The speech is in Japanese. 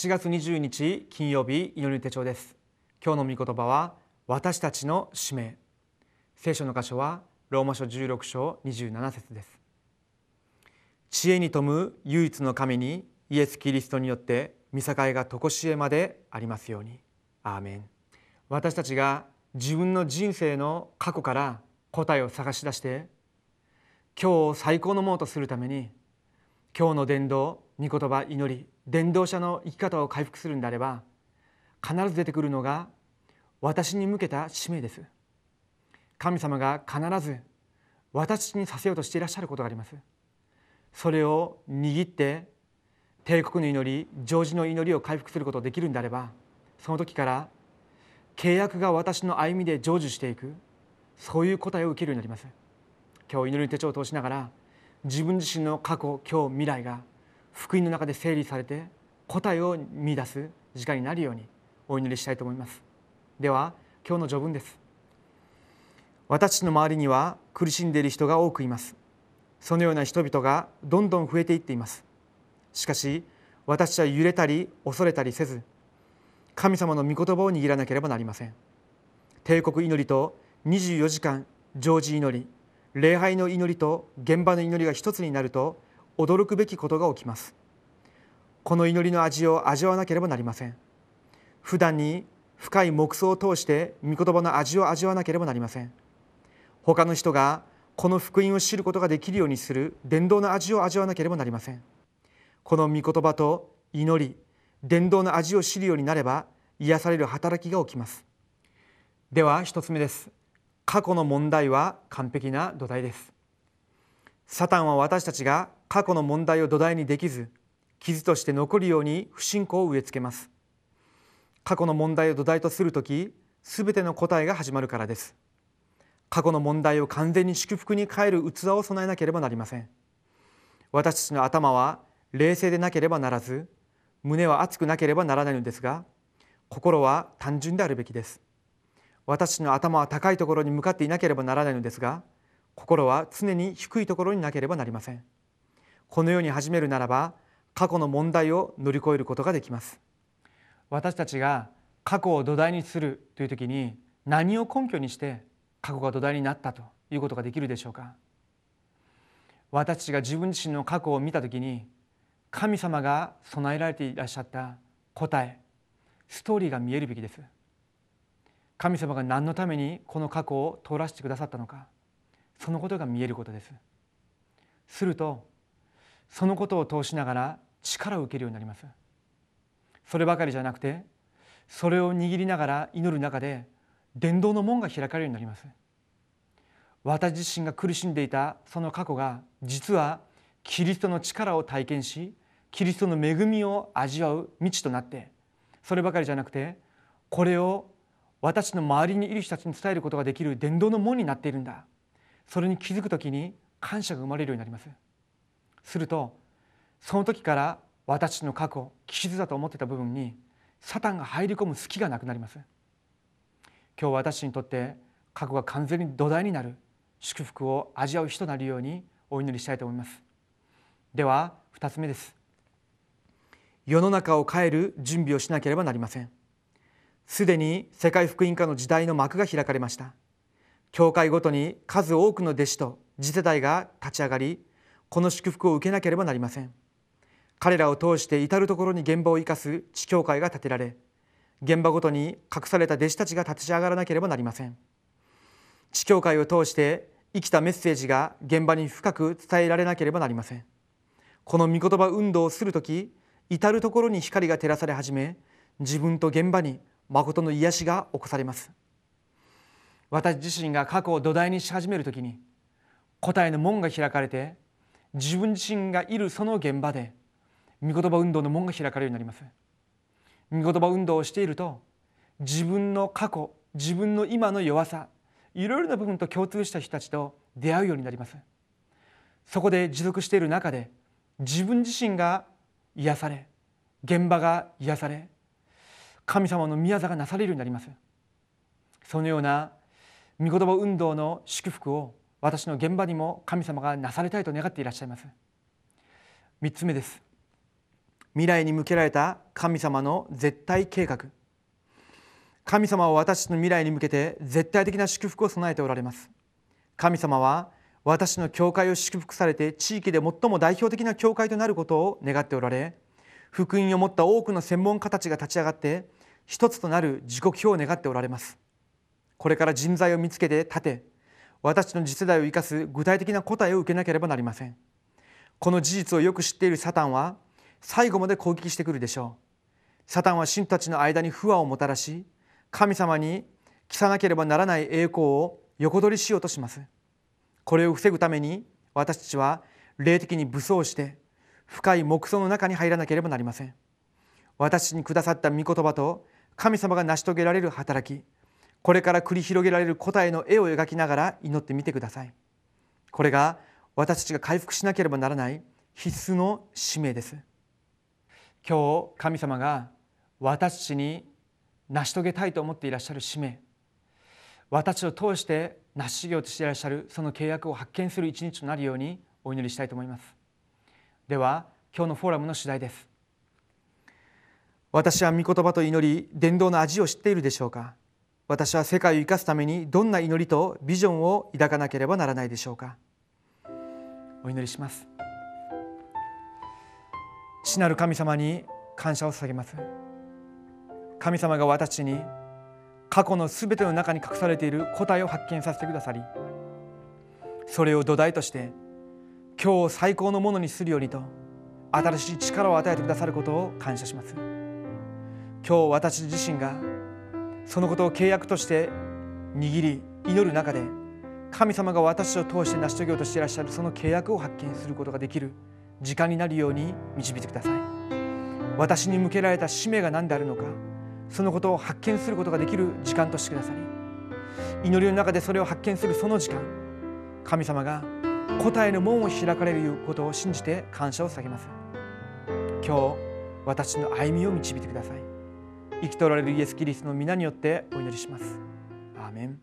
8月20日金曜日祈り手帳です。今日の御言葉は私たちの使命。聖書の箇所はローマ書16章27節です。知恵に富む唯一の神にイエス・キリストによって見境が常しえまでありますように。アーメン。私たちが自分の人生の過去から答えを探し出して今日を最高のものとするために今日の伝道御言葉祈り伝道者の生き方を回復するんであれば必ず出てくるのが私に向けた使命です。神様が必ず私にさせようとしていらっしゃることがあります。それを握って帝国の祈り常時の祈りを回復することができるんであればその時から契約が私の歩みで成就していくそういう答えを受けるようになります。今日祈りの手帳を通しながら自分自身の過去今日未来が福音の中で整理されて答えを見出す時間になるようにお祈りしたいと思います。では今日の序文です。私の周りには苦しんでいる人が多くいます。そのような人々がどんどん増えていっています。しかし私は揺れたり恐れたりせず神様の御言葉を握らなければなりません。帝国祈りと24時間常時祈り礼拝の祈りと現場の祈りが一つになると驚くべきことが起きます。この祈りの味を味わわなければなりません。普段に深い黙想を通して御言葉の味を味わわなければなりません。他の人がこの福音を知ることができるようにする伝道の味を味わわなければなりません。この御言葉と祈り伝道の味を知るようになれば癒される働きが起きます。では一つ目です。過去の問題は完璧な土台です。サタンは私たちが過去の問題を土台にできず傷として残るように不信仰を植え付けます。過去の問題を土台とするときすべての答えが始まるからです。過去の問題を完全に祝福に変える器を備えなければなりません。私たちの頭は冷静でなければならず胸は熱くなければならないのですが心は単純であるべきです。私の頭は高いところに向かっていなければならないのですが心は常に低いところになければなりません。このように始めるならば過去の問題を乗り越えることができます。私たちが過去を土台にするという時に何を根拠にして過去が土台になったということができるでしょうか。私たちが自分自身の過去を見た時に神様が備えられていらっしゃった答えストーリーが見えるべきです。神様が何のためにこの過去を通らせてくださったのか。そのことが見えることです。するとそのことを通しながら力を受けるようになります。そればかりじゃなくてそれを握りながら祈る中で伝道の門が開かれるようになります。私自身が苦しんでいたその過去が実はキリストの力を体験しキリストの恵みを味わう道となってそればかりじゃなくてこれを私の周りにいる人たちに伝えることができる伝道の門になっているんだ。それに気づく時に感謝が生まれるようになります。するとその時から私の過去傷だと思ってた部分にサタンが入り込む隙がなくなります。今日私にとって過去が完全に土台になる祝福を味わう人となるようにお祈りしたいと思います。では2つ目です。世の中を変える準備をしなければなりません。すでに世界福音化の時代の幕が開かれました。教会ごとに数多くの弟子と次世代が立ち上がりこの祝福を受けなければなりません。彼らを通して至る所に現場を生かす地教会が建てられ現場ごとに隠された弟子たちが立ち上がらなければなりません。地教会を通して生きたメッセージが現場に深く伝えられなければなりません。この御言葉運動をする時至る所に光が照らされ始め自分と現場に誠の癒しが起こされます。私自身が過去を土台にし始めるときに答えの門が開かれて自分自身がいるその現場で御言葉運動の門が開かれるようになります。御言葉運動をしていると自分の過去自分の今の弱さいろいろな部分と共通した人たちと出会うようになります。そこで持続している中で自分自身が癒され現場が癒され神様の宮座がなされるようになります。そのような御言葉運動の祝福を私の現場にも神様がなされたいと願っていらっしゃいます。3つ目です。未来に向けられた神様の絶対計画。神様は私の未来に向けて絶対的な祝福を備えておられます。神様は私の教会を祝福されて地域で最も代表的な教会となることを願っておられ福音を持った多くの専門家たちが立ち上がって一つとなる時刻表を願っておられます。これから人材を見つけて立て私の次世代を生かす具体的な答えを受けなければなりません。この事実をよく知っているサタンは最後まで攻撃してくるでしょう。サタンは信徒たちの間に不和をもたらし神様に着さなければならない栄光を横取りしようとします。これを防ぐために私たちは霊的に武装して深い木想の中に入らなければなりません。私にくださった御言葉と神様が成し遂げられる働きこれから繰り広げられる答えの絵を描きながら祈ってみてください。これが私たちが回復しなければならない必須の使命です。今日神様が私たちに成し遂げたいと思っていらっしゃる使命。私を通して成し遂げようとしていらっしゃるその契約を発見する一日となるようにお祈りしたいと思います。では今日のフォーラムの次第です。私は御言葉と祈り伝道の味を知っているでしょうか。私は世界を生かすためにどんな祈りとビジョンを抱かなければならないでしょうか。お祈りします。父なる神様に感謝を捧げます。神様が私に過去のすべての中に隠されている答えを発見させてくださりそれを土台として今日を最高のものにするようにと新しい力を与えてくださることを感謝します。今日私自身がそのことを契約として握り祈る中で神様が私を通して成し遂げようとしていらっしゃるその契約を発見することができる時間になるように導いてください。私に向けられた使命が何であるのかそのことを発見することができる時間としてくださり祈りの中でそれを発見するその時間神様が答えの門を開かれることを信じて感謝を下げます。今日私の歩みを導いてください。生きとられるイエス・キリストの皆によってお祈りします。アーメン。